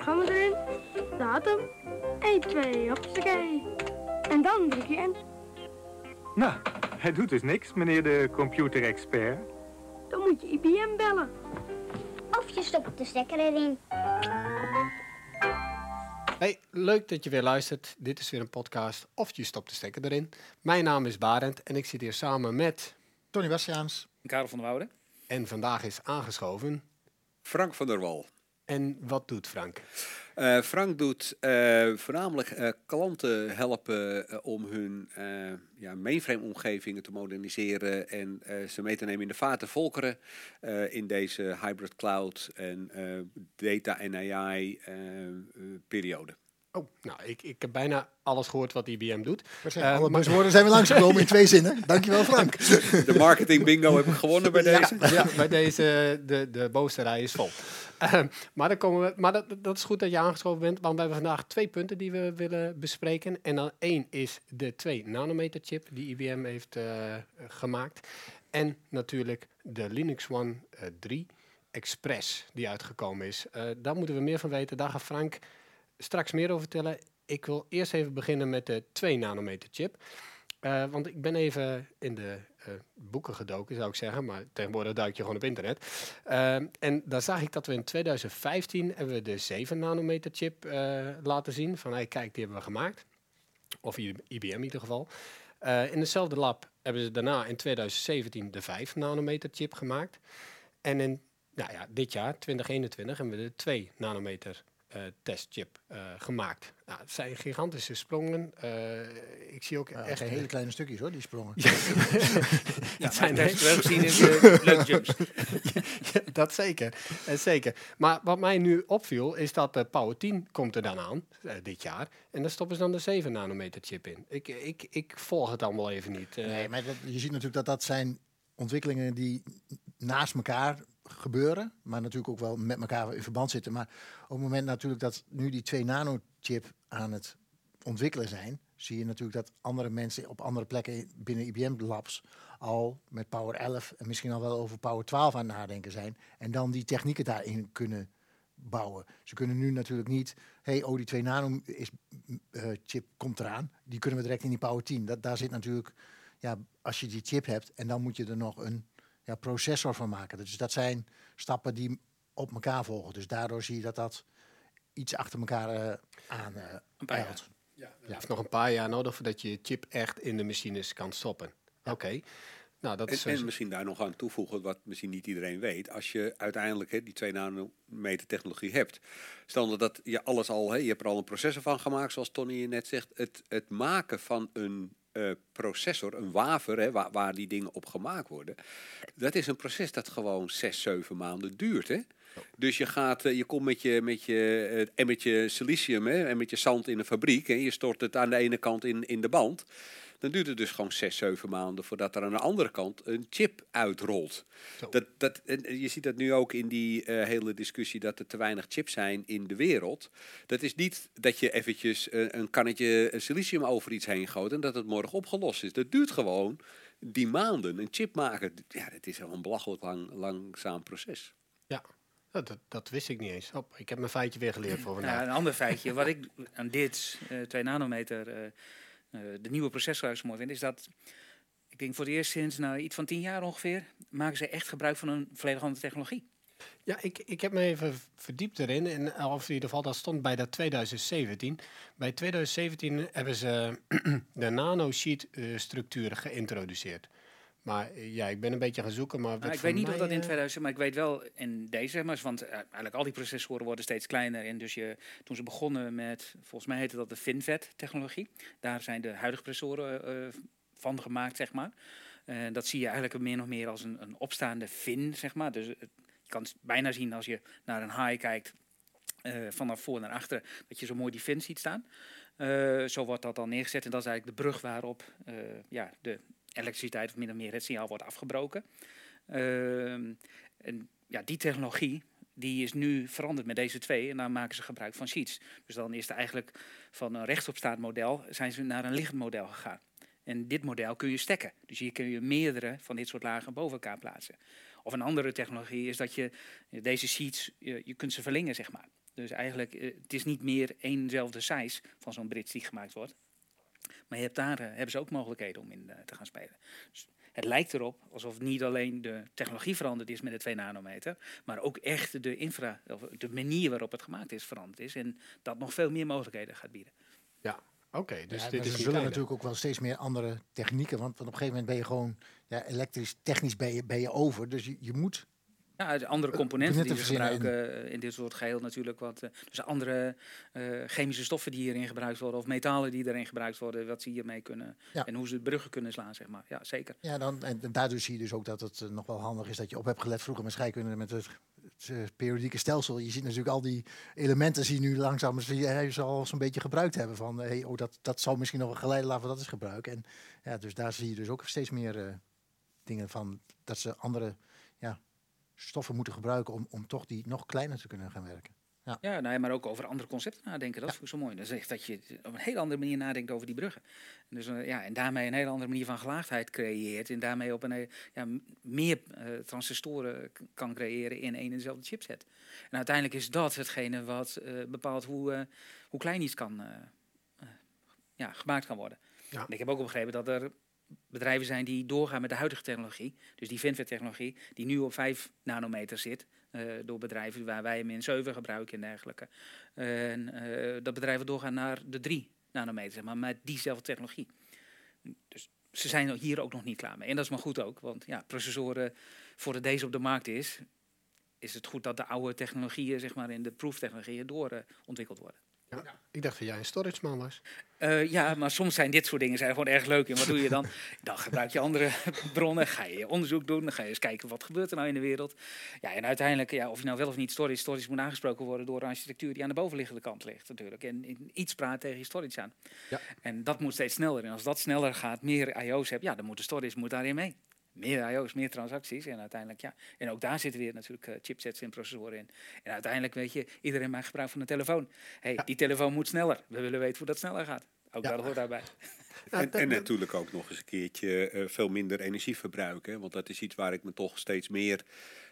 programma erin, datum, 1, 2, hoppakee. En dan druk je enter. Nou, hij doet dus niks, meneer de computerexpert. Dan moet je IBM bellen. Of je stopt de stekker erin. Hey, leuk dat je weer luistert. Dit is weer een podcast of je stopt de stekker erin. Mijn naam is Barend en ik zit hier samen met... Tony Bastiaans. Karel van der Wouden. En vandaag is aangeschoven... Frank van der Wal. En wat doet Frank? Uh, Frank doet uh, voornamelijk uh, klanten helpen om hun ja, mainframe-omgevingen te moderniseren en ze mee te nemen in de vaart volkeren in deze hybrid cloud en data en AI-periode. Oh, nou, ik, ik heb bijna alles gehoord wat IBM doet. Zeggen, alle buzzwoorden zijn we langsgekomen in twee zinnen. Dankjewel Frank. De marketing bingo heb ik gewonnen bij deze. Ja, ja bij deze, de, de bovenste rij is vol. Uh, maar dan komen we, maar dat, dat is goed dat je aangeschoven bent, want we hebben vandaag twee punten die we willen bespreken. En dan één is de 2 nanometer chip die IBM heeft uh, gemaakt. En natuurlijk de Linux One uh, 3 Express die uitgekomen is. daar moeten we meer van weten. Daar gaat Frank straks meer over vertellen. Ik wil eerst even beginnen met de 2 nanometer chip. Uh, want ik ben even in de uh, boeken gedoken, zou ik zeggen. Maar tegenwoordig duik je gewoon op internet. Uh, en daar zag ik dat we in 2015 hebben de 7 nanometer chip laten zien. Van hey, kijk, die hebben we gemaakt. Of IBM in ieder geval. in dezelfde lab hebben ze daarna in 2017 de 5 nanometer chip gemaakt. En in nou ja, dit jaar, 2021, hebben we de 2 nanometer testchip uh, gemaakt. Nou, het zijn gigantische sprongen. Uh, ik zie ook echt... hele kleine stukjes hoor, die sprongen. ja, het zijn wel gezien in jumps. dat zeker, zeker. Maar wat mij nu opviel, is dat de Power 10 komt er dan aan, dit jaar. En daar stoppen ze dan de 7 nanometer chip in. Ik, ik, ik volg het allemaal even niet. nee, maar je ziet natuurlijk dat dat zijn ontwikkelingen die naast elkaar gebeuren, maar natuurlijk ook wel met elkaar in verband zitten. Maar op het moment natuurlijk dat nu die 2 nanochip aan het ontwikkelen zijn, zie je natuurlijk dat andere mensen op andere plekken binnen IBM Labs al met Power 11 en misschien al wel over Power 12 aan nadenken zijn. En dan die technieken daarin kunnen bouwen. Ze kunnen nu natuurlijk niet, hey, oh die 2 nano uh, chip komt eraan, die kunnen we direct in die Power 10. Dat, daar zit natuurlijk, ja, als je die chip hebt en dan moet je er nog een ja, processor van maken. Dus dat zijn stappen die op elkaar volgen. Dus daardoor zie je dat dat iets achter elkaar uh, aan uh, een paar jaar. Ja, je hebt nog een paar jaar nodig voordat je chip echt in de machines kan stoppen. Oké. Okay. Nou, dat en, is en misschien daar nog aan toevoegen, wat misschien niet iedereen weet. Als je uiteindelijk he, die 2 nanometer technologie hebt. Stel dat je alles al, he, je hebt er al een processor van gemaakt, zoals Tony net zegt. Het, het maken van een uh, processor, een wafer, hè, waar, waar, die dingen op gemaakt worden. Dat is een proces dat gewoon zes, zeven maanden duurt. Hè? Dus je, gaat, je komt met je, met je uh, emmertje silicium hè, en met je zand in een fabriek. En je stort het aan de ene kant in, in de band dan duurt het dus gewoon zes, zeven maanden voordat er aan de andere kant een chip uitrolt. Dat, dat, en je ziet dat nu ook in die uh, hele discussie dat er te weinig chips zijn in de wereld. Dat is niet dat je eventjes uh, een kannetje silicium over iets heen gooit en dat het morgen opgelost is. Dat duurt gewoon die maanden. Een chip maken, ja, dat is een belachelijk lang, langzaam proces. Ja, dat, dat, wist ik niet eens. Oh, ik heb mijn feitje weer geleerd voor vandaag. Ja, een ander feitje, wat ik aan dit uh, 2 nanometer uh, de nieuwe processor zo mooi vind, is dat ik denk voor het eerst sinds nou, iets van tien jaar ongeveer maken ze echt gebruik van een volledig andere technologie. Ja, ik, ik heb me even verdiept erin. En, of in ieder geval, dat stond bij dat 2017. Bij 2017 hebben ze de nanosheet-structuur geïntroduceerd. Maar ja, ik ben een beetje gaan zoeken. Maar nou, ik weet niet of dat in 2000, maar ik weet wel in deze, maar, want eigenlijk al die processoren worden steeds kleiner. En dus je, toen ze begonnen met, volgens mij heette dat de FinFET-technologie. Daar zijn de huidige processoren uh, van gemaakt, zeg maar. Uh, dat zie je eigenlijk meer nog meer als een, een opstaande fin, zeg maar. Dus je kan het bijna zien als je naar een high kijkt, vanaf voor naar achter, dat je zo mooi die fin ziet staan. zo wordt dat dan neergezet en dat is eigenlijk de brug waarop ja, de elektriciteit of min meer het signaal wordt afgebroken. Uh, en ja, die technologie die is nu veranderd met deze twee en dan maken ze gebruik van sheets. Dus dan is het eigenlijk van een rechtopstaand model zijn ze naar een liggend model gegaan. En dit model kun je stekken. Dus hier kun je meerdere van dit soort lagen boven elkaar plaatsen. Of een andere technologie is dat je deze sheets, je, je kunt ze verlengen, zeg maar. Dus eigenlijk, eh, het is niet meer éénzelfde size van zo'n bridge die gemaakt wordt. Maar je hebt daar, eh, hebben ze ook mogelijkheden om in eh, te gaan spelen. Dus het lijkt erop alsof niet alleen de technologie veranderd is met de 2 nanometer, maar ook echt de infra, of de manier waarop het gemaakt is veranderd is. En dat nog veel meer mogelijkheden gaat bieden. Ja, oké. dus Ja, dit is er kleine. natuurlijk ook wel steeds meer andere technieken. Want, want op een gegeven moment ben je gewoon ja, elektrisch, technisch ben je, ben je over. Dus je, je moet. Ja, andere componenten die we gebruiken eh, in dit soort geheel natuurlijk. Wat, eh, dus andere eh, chemische stoffen die hierin gebruikt worden, of metalen die erin gebruikt worden, wat ze hiermee kunnen. Ja. En hoe ze bruggen kunnen slaan, zeg maar. Ja, zeker. Ja, dan, en daardoor zie je dus ook dat het eh, nog wel handig is dat je op hebt gelet vroeger met scheikunde met het, het, eh, periodieke stelsel. Je ziet natuurlijk al die elementen die nu langzaam al zo'n beetje gebruikt hebben van hey, oh, dat, dat zou misschien nog een geleide laten dat is gebruiken. En ja, dus daar zie je dus ook steeds meer eh, dingen van dat ze andere stoffen moeten gebruiken om, om toch die nog kleiner te kunnen gaan werken. Ja, nou ja, maar ook over andere concepten nadenken. Dat is zo mooi. Dat is echt dat je op een hele andere manier nadenkt over die bruggen. En, dus, eh, ja, en daarmee een hele andere manier van gelaagdheid creëert. En daarmee op een he- ja, meer eh, transistoren kan creëren in één en dezelfde chipset. En uiteindelijk is dat hetgene wat eh, bepaalt hoe, eh, hoe klein iets kan, eh, eh, ja, gemaakt kan worden. Ja. En ik heb ook begrepen dat er bedrijven zijn die doorgaan met de huidige technologie. Dus die FinFET-technologie, die nu op 5 nanometer zit. eh, door bedrijven waar wij hem in 7 gebruiken en dergelijke. En eh, dat bedrijven doorgaan naar de 3 nanometer, zeg maar met diezelfde technologie. Dus ze zijn hier ook nog niet klaar mee. En dat is maar goed ook, want ja, processoren, voordat deze op de markt is, is het goed dat de oude technologieën, zeg maar in de proeftechnologieën, doorontwikkeld worden. Ik dacht dat jij een storage man was. Eh, ja, maar soms zijn dit soort dingen zijn gewoon erg leuk. En wat doe je dan? Dan gebruik je andere bronnen, ga je onderzoek doen, dan ga je eens kijken wat gebeurt er nou in de wereld. Ja, en uiteindelijk, ja, of je nou wel of niet storage, storage moet aangesproken worden door een architectuur die aan de bovenliggende kant ligt natuurlijk. En in- iets praat tegen je storage aan. Ja. En dat moet steeds sneller. En als dat sneller gaat, meer IO's hebt, ja, dan moet de storage moet daarin mee. Meer IO's, meer transacties. En uiteindelijk, ja. En ook daar zitten weer natuurlijk eh, chipsets en processoren in. En uiteindelijk, weet je, iedereen maakt gebruik van een telefoon. hey, die telefoon moet sneller. We willen weten hoe dat sneller gaat. Ook Ja. dat hoort daarbij. En, en natuurlijk ook nog eens een keertje eh, veel minder energie verbruiken. Want dat is iets waar ik me toch steeds meer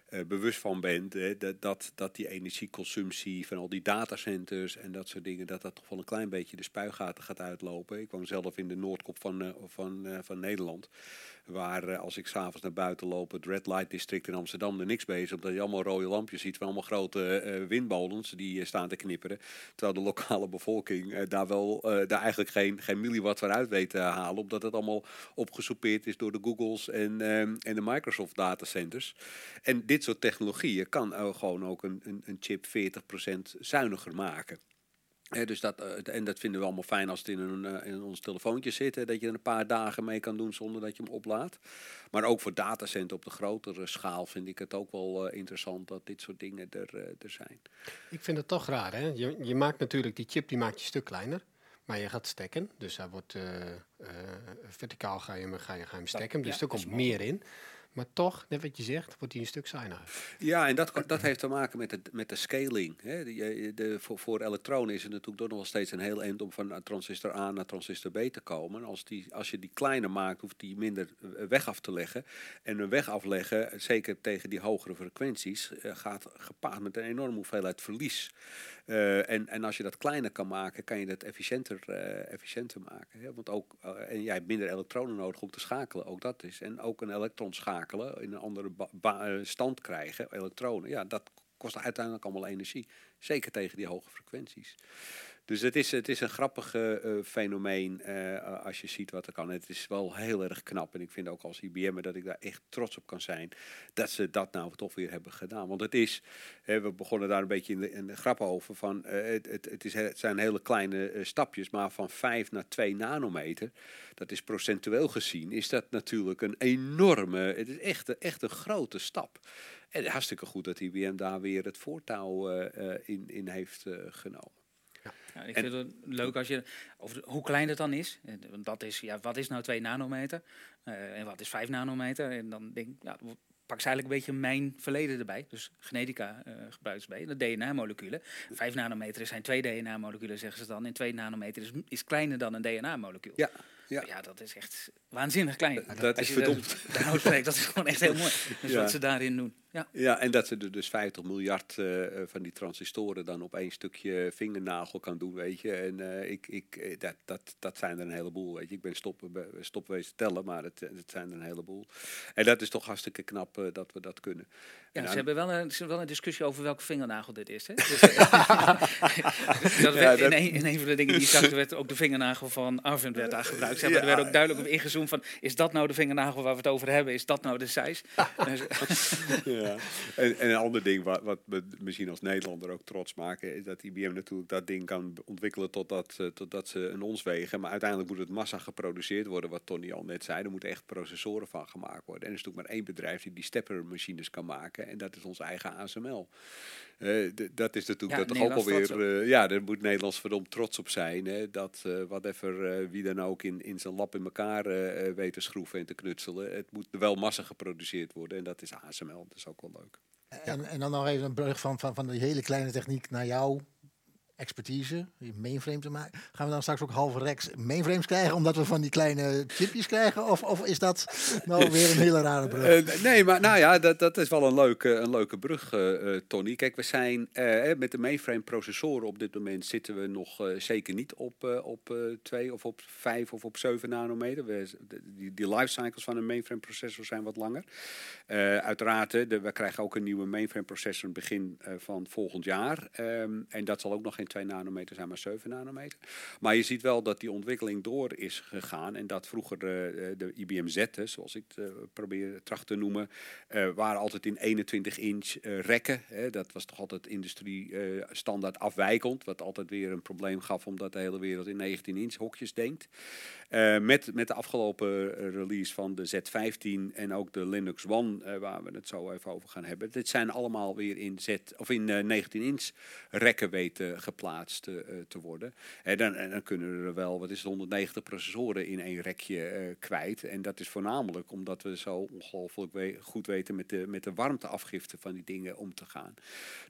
eh, bewust van ben. hè, dat, dat, dat die energieconsumptie van al die datacenters en dat soort dingen, dat dat toch wel een klein beetje de spuigaten gaat uitlopen. Ik woon zelf in de Noordkop van, eh, van, eh, van Nederland. Waar eh, als ik s'avonds naar buiten loop, het Red Light District in Amsterdam, er niks is. Omdat je allemaal rode lampjes ziet van allemaal grote eh, windmolens die eh, staan te knipperen. Terwijl de lokale bevolking eh, daar wel eh, daar eigenlijk geen, geen milliwatt van uit weet te halen. Omdat het allemaal opgesoupeerd is door de Googles en, ehm, en de Microsoft datacenters. En dit soort technologieën kan eh, gewoon ook een, een, een chip 40% zuiniger maken. Dus dat, eh, en dat vinden we allemaal fijn als het in, een, eh, in ons telefoontje zit. dat je er een paar dagen mee kan doen zonder dat je hem oplaadt. Maar ook voor datacenter op de grotere schaal vind ik het ook wel eh, interessant dat dit soort dingen er, er zijn. Ik vind het toch raar, hè? Je, je maakt natuurlijk die chip, die maak je stuk kleiner. Maar je gaat stekken, dus daar wordt verticaal ga je, hem- ga je, ga je hem stekken. Dus ja, er komt meer in. Maar toch, net wat je zegt, wordt hij een stuk zuiniger. Ja, en dat, dat heeft te maken met de, met de scaling. Hè. De, voor elektronen is het natuurlijk toch nog wel steeds een heel eind om van transistor A naar transistor B te komen. Als, die, als je die kleiner maakt, hoeft die minder eh, weg af te leggen. En een weg afleggen, zeker tegen die hogere frequenties, eh, gaat gepaard met een enorme hoeveelheid verlies. Eh, en, en als je dat kleiner kan maken, kan je dat efficiënter, eh, efficiënter maken. Hè? Want ook, eh, en jij hebt minder elektronen nodig om te schakelen, ook dat is. En ook een elektron schakelen, in een andere stand krijgen, elektronen, ja, dat kost uiteindelijk allemaal energie. Zeker tegen die hoge frequenties. Dus het is, het is een grappig eh, eh, fenomeen eh, als je ziet wat er kan. Het is wel heel erg knap. En ik vind ook als IBM'er dat ik daar echt trots op kan zijn. Dat ze dat nou toch weer hebben gedaan. Want het is, we begonnen daar een beetje in de, grap over. Van, het, het, is, zijn hele kleine stapjes. Maar van 5 naar 2 nanometer. Dat is procentueel gezien. Is dat natuurlijk een enorme. Het is echt, een- grote stap. En hartstikke goed dat IBM daar weer het voortouw in, in heeft genomen. Ja, ik En- vind het leuk als je de- hoe klein het dan is. En Want dat is, ja, wat is nou 2 nanometer? Eh, en wat is 5 nanometer? En dan denk ik, ja, pak ze eigenlijk een beetje mijn verleden erbij. Dus genetica eh gebruikt ze bij, de DNA-moleculen. 5 nanometer zijn twee DNA-moleculen, zeggen ze dan. En 2 nanometer is, is kleiner dan een DNA-molecuul. Ja. Ja. Ja, dat is echt waanzinnig klein. dat Als is je verdomd. daar- daarover spreekt, dat is gewoon echt heel mooi. Dus Ja. wat ze daarin doen. Ja. Ja, en dat ze er dus 50 miljard eh, eh, van die transistoren dan op één stukje vingernagel kan doen, weet je. En eh, ik, ik, dat, dat, dat zijn er een heleboel, weet je. Ik ben stoppen, stopwezen tellen, maar het, het zijn er een heleboel. En dat is toch hartstikke knap dat we dat kunnen. Ja, ze hebben wel een, ze hebben wel een discussie over welke vingernagel dit is. Hè? Dus, dat Ja, werd, dat- in, een, in een van de dingen die ik zag, werd ook de vingernagel van Arvind werd daar gebruikt. Zeg maar, Er werd ook duidelijk op ingezoomd van, is dat nou de vingernagel waar we het over hebben? Is dat nou de size? Dus, ja. en, en een ander ding wat, wat we misschien als Nederlander ook trots maken, is dat IBM natuurlijk dat ding kan ontwikkelen totdat, eh, totdat ze een ons wegen. Maar uiteindelijk moet het massa geproduceerd worden, wat Tony al net zei. Er moeten echt processoren van gemaakt worden. En er is natuurlijk maar één bedrijf die die steppermachines kan maken. En dat is ons eigen ASML. Eh, dat is natuurlijk Ja, dat toch ook Nederlands alweer. eh, ja, daar moet Nederlands verdomd trots op zijn. Hè, dat eh whatever, eh, wie dan ook in, in zijn lab in elkaar weet te schroeven en te knutselen. Het moet wel massa geproduceerd worden. En dat is ASML. Dat is ook wel leuk. En, en dan nog even een brug van, van, van die hele kleine techniek naar jouw expertise, mainframe te maken. Gaan we dan straks ook halve rex mainframes krijgen, omdat we van die kleine chipjes krijgen? Of, of is dat nou weer een hele rare brug? Eh, nee, maar nou ja, dat, dat is wel een leuke, een leuke brug, eh, eh, Tony. Kijk, we zijn met de mainframe processoren op dit moment zitten we nog zeker niet op, op eh, 2 of op 5 of op 7 nanometer. We, de- die, die lifecycles van een mainframe processor zijn wat langer. Uiteraard, de, we krijgen ook een nieuwe mainframe processor begin van volgend jaar. Ehm, en dat zal ook nog geen 2 nanometer zijn, maar 7 nanometer. Maar je ziet wel dat die ontwikkeling door is gegaan. En dat vroeger eh, de IBM Z, hè, zoals ik het eh, probeer tracht te noemen, eh, waren altijd in 21 inch eh, rekken. Hè. Dat was toch altijd industrie eh, standaard afwijkend. Wat altijd weer een probleem gaf, omdat de hele wereld in 19 inch hokjes denkt. Eh, met, met de afgelopen eh, release van de Z15 en ook de Linux One, eh, waar we het zo even over gaan hebben. Dit zijn allemaal weer in, Z, of in eh, 19 inch rekken weten geplaatst te worden. En dan, en dan kunnen er wel, wat is het, 190 processoren in één rekje kwijt. En dat is voornamelijk omdat we zo ongelooflijk we- goed weten met de, met de warmteafgifte van die dingen om te gaan.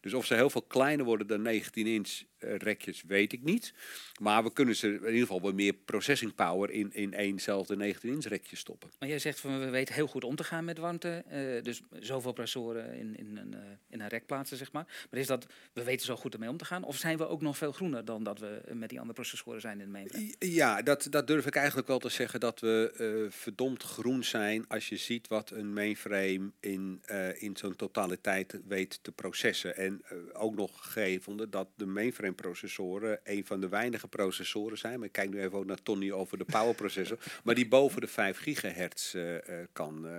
Dus of ze heel veel kleiner worden dan 19 inch eh, rekjes, weet ik niet. Maar we kunnen ze in ieder geval wat meer processing power in, in éénzelfde 19 inch rekje stoppen. maar jij zegt van we weten heel goed om te gaan met warmte. eh, dus zoveel processoren in, in, een, eh, in een rek plaatsen, zeg maar. Maar is dat we weten zo goed ermee om te gaan? Of zijn we ook nog veel groener dan dat we met die andere processoren zijn in de mainframe? Ja, dat, dat durf ik eigenlijk wel te zeggen dat we eh, verdomd groen zijn als je ziet wat een mainframe in, in zo'n totaliteit weet te processen. En ook nog gegevende dat de mainframe processoren een van de weinige processoren zijn. Maar ik kijk nu even ook naar Tony over de power processor. maar die boven de 5 gigahertz eh, eh, kan, eh,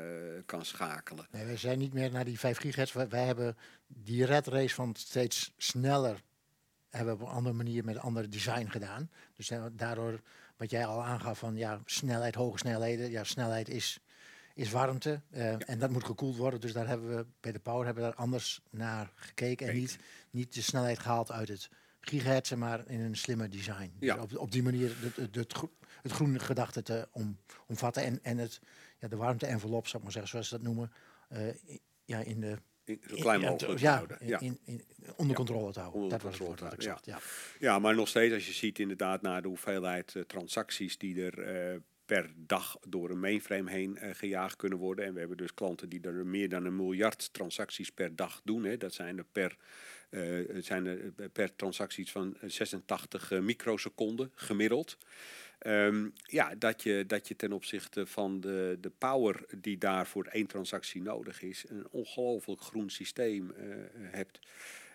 kan schakelen. Nee, wij zijn niet meer naar die 5 gigahertz. Wij, wij hebben die red race van steeds sneller hebben we op een andere manier met een ander design gedaan. Dus daardoor, wat jij al aangaf van ja, snelheid, hoge snelheden. Ja, snelheid is, is warmte en dat moet gekoeld worden. Dus daar hebben we bij de power hebben we daar anders naar gekeken. En niet, niet de snelheid gehaald uit het gigahertz, maar in een slimmer design. Ja. Dus op, op die manier het, het, het groene gedachte te om, omvatten. En, en het, ja, de warmte-envelop, zou ik maar zeggen, zoals ze dat noemen. eh, ja, in de Zo klein ja, mogelijk ja, houden. Ja. in, in- onder controle te houden. Onder dat was het woord wat ik zocht. Ja. Ja, maar nog steeds als je ziet inderdaad naar de hoeveelheid eh, transacties die er eh, per dag door een mainframe heen gejaagd kunnen worden. En we hebben dus klanten die er meer dan een miljard transacties per dag doen. Hè. Dat zijn er per, het zijn er per transacties van 86 eh, microseconden gemiddeld. Ehm, ja, dat je, dat je ten opzichte van de, de power die daar voor één transactie nodig is, een ongelooflijk groen systeem eh, hebt.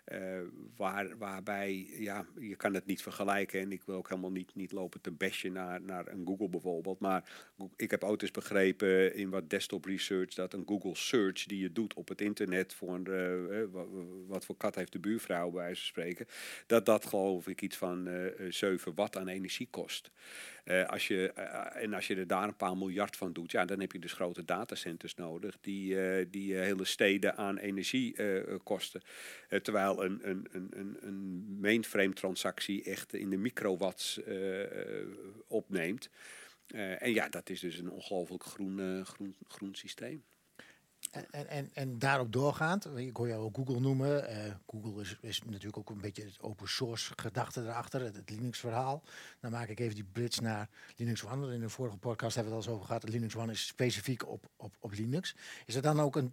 Eh, waar, waarbij, ja, je kan het niet vergelijken. En ik wil ook helemaal niet, niet lopen te bashen naar, naar een Google bijvoorbeeld. Maar ik heb ooit eens begrepen in wat desktop research dat een Google search die je doet op het internet voor wa- wat voor kat heeft de buurvrouw bij wijze van spreken, dat dat geloof ik iets van eh, 7 watt aan energie kost. Eh, als je, eh, en als je er daar een paar miljard van doet, ja, dan heb je dus grote datacenters nodig die, eh, die eh, hele steden aan energie eh, eh, kosten. Eh, terwijl een, een, een, een, mainframe transactie echt in de microwatts eh, eh, opneemt. Eh, en ja, dat is dus een ongelooflijk groen, eh, groen, groen systeem. En, en, en, en daarop doorgaand, ik hoor jou ook Google noemen. eh, Google is, natuurlijk ook een beetje het open source gedachte erachter, het, het Linux verhaal. Dan maak ik even die bridge naar Linux One. In de vorige podcast hebben we het al eens over gehad. Linux One is specifiek op, op, op Linux. Is er dan ook een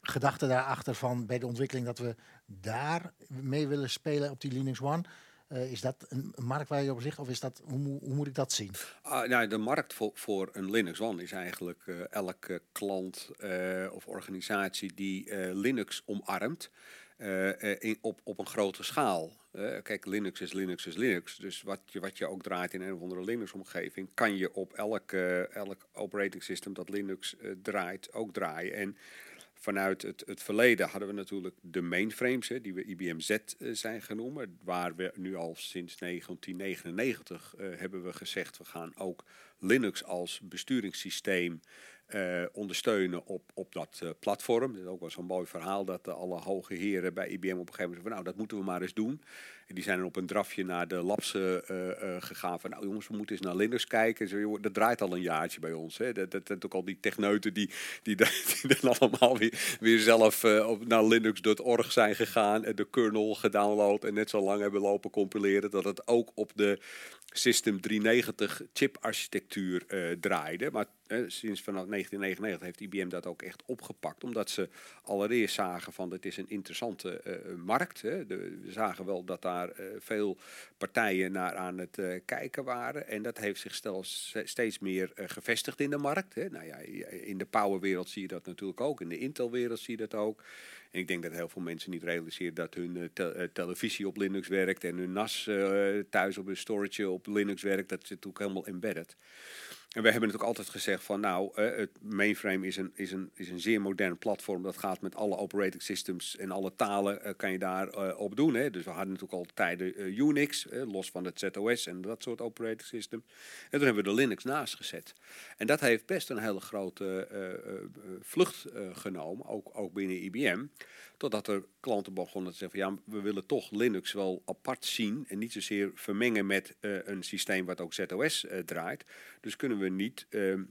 gedachte daarachter van bij de ontwikkeling dat we daar mee willen spelen op die Linux One? Eh, is dat een markt waar je op ligt of is dat, hoe, hoe moet ik dat zien? Ah, nou, de markt voor, voor een Linux One is eigenlijk eh, elke klant eh, of organisatie die Linux omarmt op, op een grote schaal. Kijk, Linux is Linux is Linux. Dus wat je, wat je ook draait in een of andere Linux-omgeving, kan je op elk, elk operating system dat Linux draait ook draaien. En vanuit het, het verleden hadden we natuurlijk de mainframes, hè, die we IBM Z eh, zijn genoemd. Waar we nu al sinds 1999 eh, hebben we gezegd, we gaan ook Linux als besturingssysteem eh, ondersteunen op, op dat eh, platform. Dat is ook wel zo'n mooi verhaal dat eh, alle hoge heren bij IBM op een gegeven moment zeggen van nou dat moeten we maar eens doen. En die zijn dan op een drafje naar de labs gegaan van nou jongens we moeten eens naar Linux kijken. Zo, dat draait al een jaartje bij ons. Hè. Dat, dat, ook al die techneuten die, die, die dan allemaal weer, weer zelf op, naar linux.org zijn gegaan en de kernel gedownload en net zo lang hebben lopen compileren dat het ook op de System 390 chip architectuur eh, draaide. Maar eh, sinds vanaf 1999 heeft IBM dat ook echt opgepakt. Omdat ze allereerst zagen van het is een interessante eh, markt. Hè. De, we zagen wel dat daar veel partijen naar aan het kijken waren. En dat heeft zich stel- steeds meer gevestigd in de markt. Hè. Nou ja, in de powerwereld zie je dat natuurlijk ook. In de Intel-wereld zie je dat ook. Ik denk dat heel veel mensen niet realiseren dat hun eh, eh, televisie op Linux werkt en hun NAS eh, thuis op hun storage op Linux werkt. Dat zit natuurlijk helemaal embedded. En we hebben natuurlijk altijd gezegd van nou, eh, het mainframe is een, is, een, is een zeer modern platform. Dat gaat met alle operating systems en alle talen eh, kan je daar eh, op doen. Hè. Dus we hadden natuurlijk al tijden Unix, los van het ZOS en dat soort operating system. En toen hebben we de Linux naast gezet. En dat heeft best een hele grote vlucht genomen, ook, ook binnen IBM. Totdat er klanten begonnen te zeggen van ja, we willen toch Linux wel apart zien en niet zozeer vermengen met eh, een systeem wat ook ZOS eh, draait. Dus kunnen we niet ehm,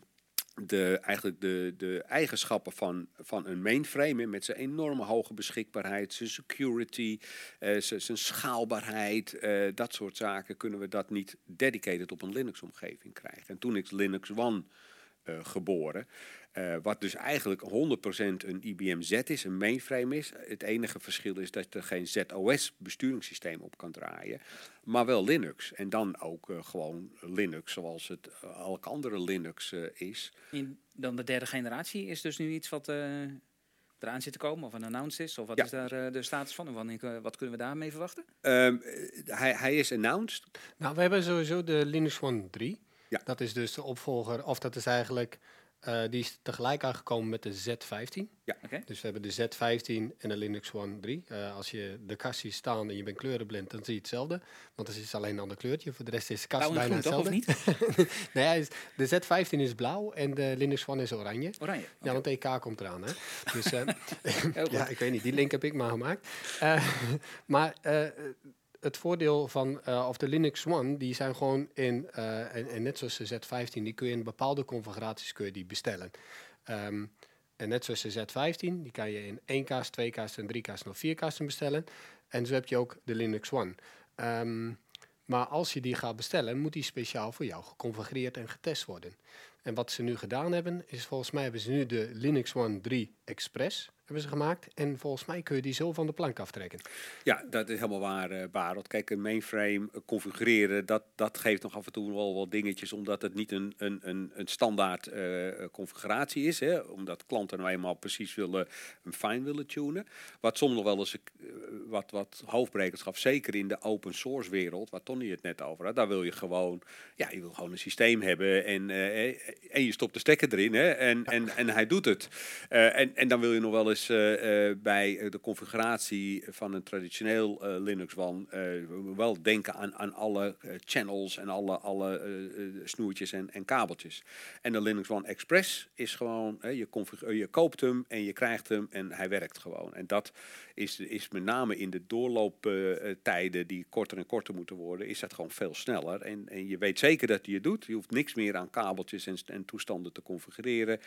de, eigenlijk de, de eigenschappen van, van een mainframe met zijn enorme hoge beschikbaarheid, zijn security, eh, zijn, schaalbaarheid, dat soort zaken, kunnen we dat niet dedicated op een Linux-omgeving krijgen. En toen is Linux One geboren. Eh, wat dus eigenlijk 100% een IBM Z is, een mainframe is. Het enige verschil is dat er geen ZOS besturingssysteem op kan draaien, maar wel Linux. En dan ook eh, gewoon Linux zoals het eh, elk andere Linux eh, is. In, dan de derde generatie is dus nu iets wat eh, eraan zit te komen of een announced is? Of wat Ja. is daar de status van? En wanneer, wat kunnen we daarmee verwachten? Ehm, eh, hij, hij is announced. Nou, we hebben sowieso de Linux One 3. Ja. Dat is dus de opvolger, of dat is eigenlijk, eh, die is tegelijk aangekomen met de Z15. Oké. Dus we hebben de Z15 en de Linux One 3. Eh, als je de kast ziet staan en je bent kleurenblind, dan zie je hetzelfde. Want het is alleen een ander kleurtje. Voor de rest is de kast Blauw bijna groen toch, of hetzelfde. niet? nee, de Z15 is blauw en de Linux One is oranje. Oranje. Ja, want EK komt eraan, hè. Dus eh, ja, ik weet niet, die link heb ik maar gemaakt. Maar het voordeel van, eh, of de Linux One, die zijn gewoon in, eh, en, net zoals de Z15, die kun je in bepaalde configuraties kun je die bestellen. Ehm, en net zoals de Z15, die kan je in 1K's, 2K's en 3K's of 4K's bestellen. En zo heb je ook de Linux One. Ehm, maar als je die gaat bestellen, moet die speciaal voor jou geconfigureerd en getest worden. En wat ze nu gedaan hebben, is volgens mij hebben ze nu de Linux One 3 Express hebben ze gemaakt. En volgens mij kun je die zo van de plank aftrekken. Ja, dat is helemaal waar, Barend. Kijk, een mainframe eh, configureren, dat, dat geeft nog af en toe wel wat dingetjes, omdat het niet een, een, een, een standaard eh, configuratie is. Hè? Omdat klanten nou eenmaal precies willen, een fine willen tunen. Wat soms nog wel eens wat, wat hoofdbrekers gaf, zeker in de open source wereld, waar Tony het net over had. Daar wil je gewoon, ja, je wil gewoon een systeem hebben en, en je stopt de stekker erin hè? En, en, en hij doet het. Eh, en, en dan wil je nog wel eens eh, eh, bij de configuratie van een traditioneel Linux One wel denken aan, aan alle channels en alle, alle snoertjes en, en kabeltjes. En de Linux One Express is gewoon, je, je koopt hem en je krijgt hem en hij werkt gewoon. En dat is, is met name in de doorlooptijden die korter en korter moeten worden, is dat gewoon veel sneller. En, en je weet zeker dat hij het doet. Je hoeft niks meer aan kabeltjes en en toestanden te configureren.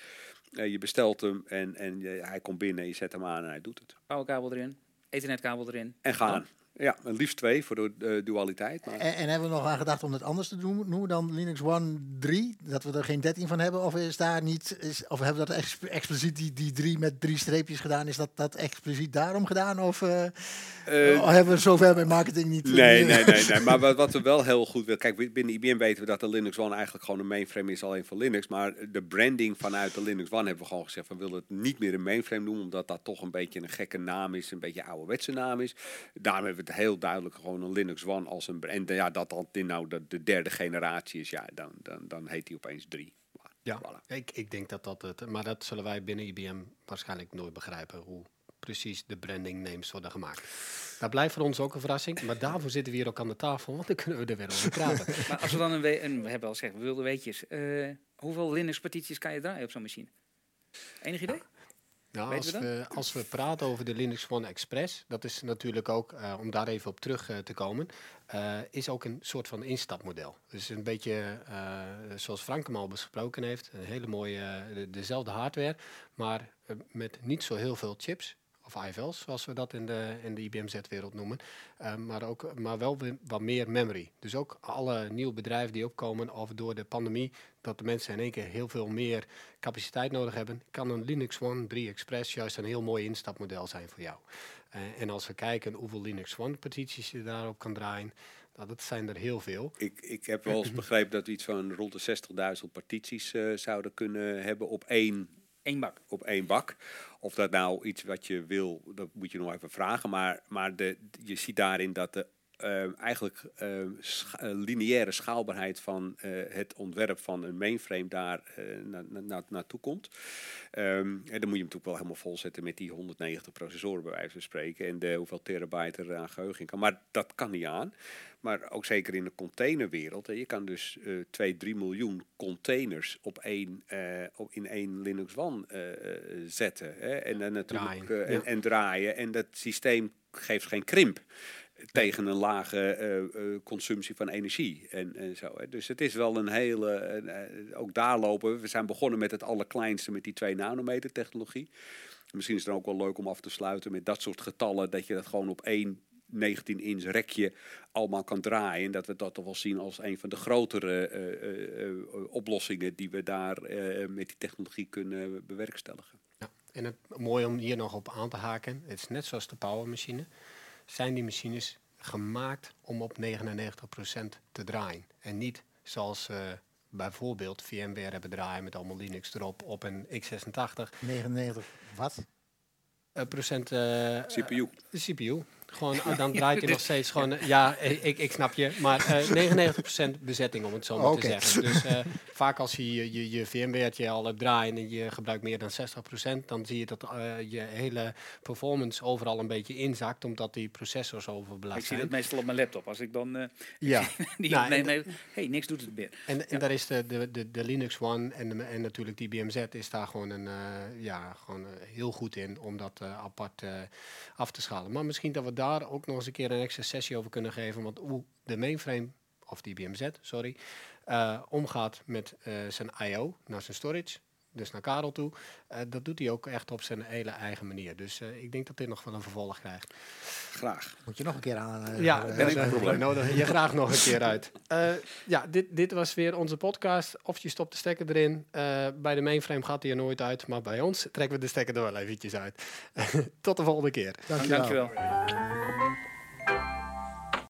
Eh, je bestelt hem en, en hij komt binnen, je zet hem aan en hij doet het. Powerkabel erin, ethernetkabel erin. En gaan. Ja, het liefst twee voor de eh, dualiteit. Maar En, en hebben we nog aan gedacht om het anders te doen noemen dan Linux One 3? Dat we er geen 13 van hebben? Of is daar niet, is, of hebben we dat ex- expliciet die, die drie met drie streepjes gedaan? Is dat, dat expliciet daarom gedaan? Of eh, Eh, hebben we zover bij marketing niet? Nee, nee, nee, nee. Maar wat, wat we wel heel goed willen. Kijk, binnen IBM weten we dat de Linux One eigenlijk gewoon een mainframe is, alleen voor Linux. Maar de branding vanuit de Linux One hebben we gewoon gezegd: we willen het niet meer een mainframe noemen, omdat dat toch een beetje een gekke naam is, een beetje een ouderwetse naam is. Daarom hebben we het heel duidelijk gewoon een Linux One als een. En ja, dat dat dit nou de, de derde generatie is, ja, dan, dan, dan heet hij opeens drie. Ja, Voilà. ik, ik denk dat dat het... Maar dat zullen wij binnen IBM waarschijnlijk nooit begrijpen. Hoe precies de branding names worden gemaakt. Dat blijft voor ons ook een verrassing. Maar daarvoor zitten we hier ook aan de tafel. Want dan kunnen we er weer over praten. Maar als we dan een, we en we hebben al gezegd, we wilden weetjes. eh, hoeveel Linux-partities kan je draaien op zo'n machine? Enig idee? Nou, als, we als we praten over de Linux One Express, dat is natuurlijk ook, eh, om daar even op terug eh, te komen, eh, is ook een soort van instapmodel. Dus een beetje zoals Frank hem al besproken heeft, een hele mooie, de- dezelfde hardware, maar met niet zo heel veel chips. Of IFL's, zoals we dat in de, in de IBM-Z-wereld noemen. Eh, maar, ook, maar wel wat meer memory. Dus ook alle nieuwe bedrijven die opkomen, of door de pandemie, dat de mensen in één keer heel veel meer capaciteit nodig hebben, kan een Linux One 3 Express juist een heel mooi instapmodel zijn voor jou. Eh, en als we kijken hoeveel Linux One partities je daarop kan draaien, nou, dat zijn er heel veel. Ik, ik heb wel eens begrepen dat we iets van rond de 60.000 partities eh, zouden kunnen hebben op één Eén bak. op één bak. Of dat nou iets wat je wil, dat moet je nog even vragen. Maar, maar de, je ziet daarin dat de eh, eigenlijk eh, scha- eh, lineaire schaalbaarheid van eh, het ontwerp van een mainframe daar eh, na, na, na- naartoe komt. Ehm, en dan moet je hem natuurlijk wel helemaal volzetten met die 190 processoren bij wijze van spreken. En de hoeveel terabyte er aan geheugen in kan. Maar dat kan niet aan. Maar ook zeker in de containerwereld. hè, Je kan dus eh 2, 3 miljoen containers op één, op, in één Linux One zetten. Hè, en, dan natuurlijk, Draaien, en, ja. en draaien. En dat systeem geeft geen krimp tegen een lage eh, eh, consumptie van energie en, en zo. Hè. Dus het is wel een hele, eh, eh, ook daar lopen we. We zijn begonnen met het allerkleinste, met die 2 nanometer technologie. Misschien is het dan ook wel leuk om af te sluiten met dat soort getallen, dat je dat gewoon op één 19 inch rekje allemaal kan draaien. En dat we dat toch wel zien als een van de grotere eh, eh, eh, oplossingen die we daar eh, met die technologie kunnen bewerkstelligen. Ja. En het mooi om hier nog op aan te haken, het is net zoals de powermachine, zijn die machines gemaakt om op 99% te draaien. En niet zoals eh, bijvoorbeeld VMware hebben draaien met allemaal Linux erop op een x86 99 watt. eh, procent eh, CPU. de CPU. Gewoon, ah, dan draait hij nog steeds gewoon... eh, ja, eh, ik, ik snap je. Maar eh 99% bezetting, om het zo maar te zeggen. Dus eh, vaak als je je, je, VMware'tje al hebt draaien en je gebruikt meer dan 60%, dan zie je dat eh, je hele performance overal een beetje inzakt, omdat die processors overbelast Ik zie dat meestal op mijn laptop. Als ik dan eh Ja. die Nou, nee, nee, hey, niks doet het meer. En, en daar is de, de, de, de Linux One en, de- en natuurlijk die BMZ is daar gewoon, een, eh, ja, gewoon eh, heel goed in om dat eh, apart eh, af te schalen. Maar misschien dat we daar ook nog eens een keer een extra sessie over kunnen geven. Want hoe de mainframe, of die BMZ, sorry, eh, omgaat met eh, zijn I.O. naar zijn storage, dus naar Karel toe, eh, dat doet hij ook echt op zijn hele eigen manier. Dus eh, ik denk dat dit nog wel een vervolg krijgt. Graag. Moet je nog een keer aan. eh, Ja, dat enkel eh, probleem. nodig je graag nog een keer uit. Eh, ja, dit, dit was weer onze podcast. Of je stopt de stekker erin. Eh, bij de mainframe gaat hij er nooit uit, maar bij ons trekken we de stekker er wel eventjes uit. Tot de volgende keer. dankjewel. Dankjewel.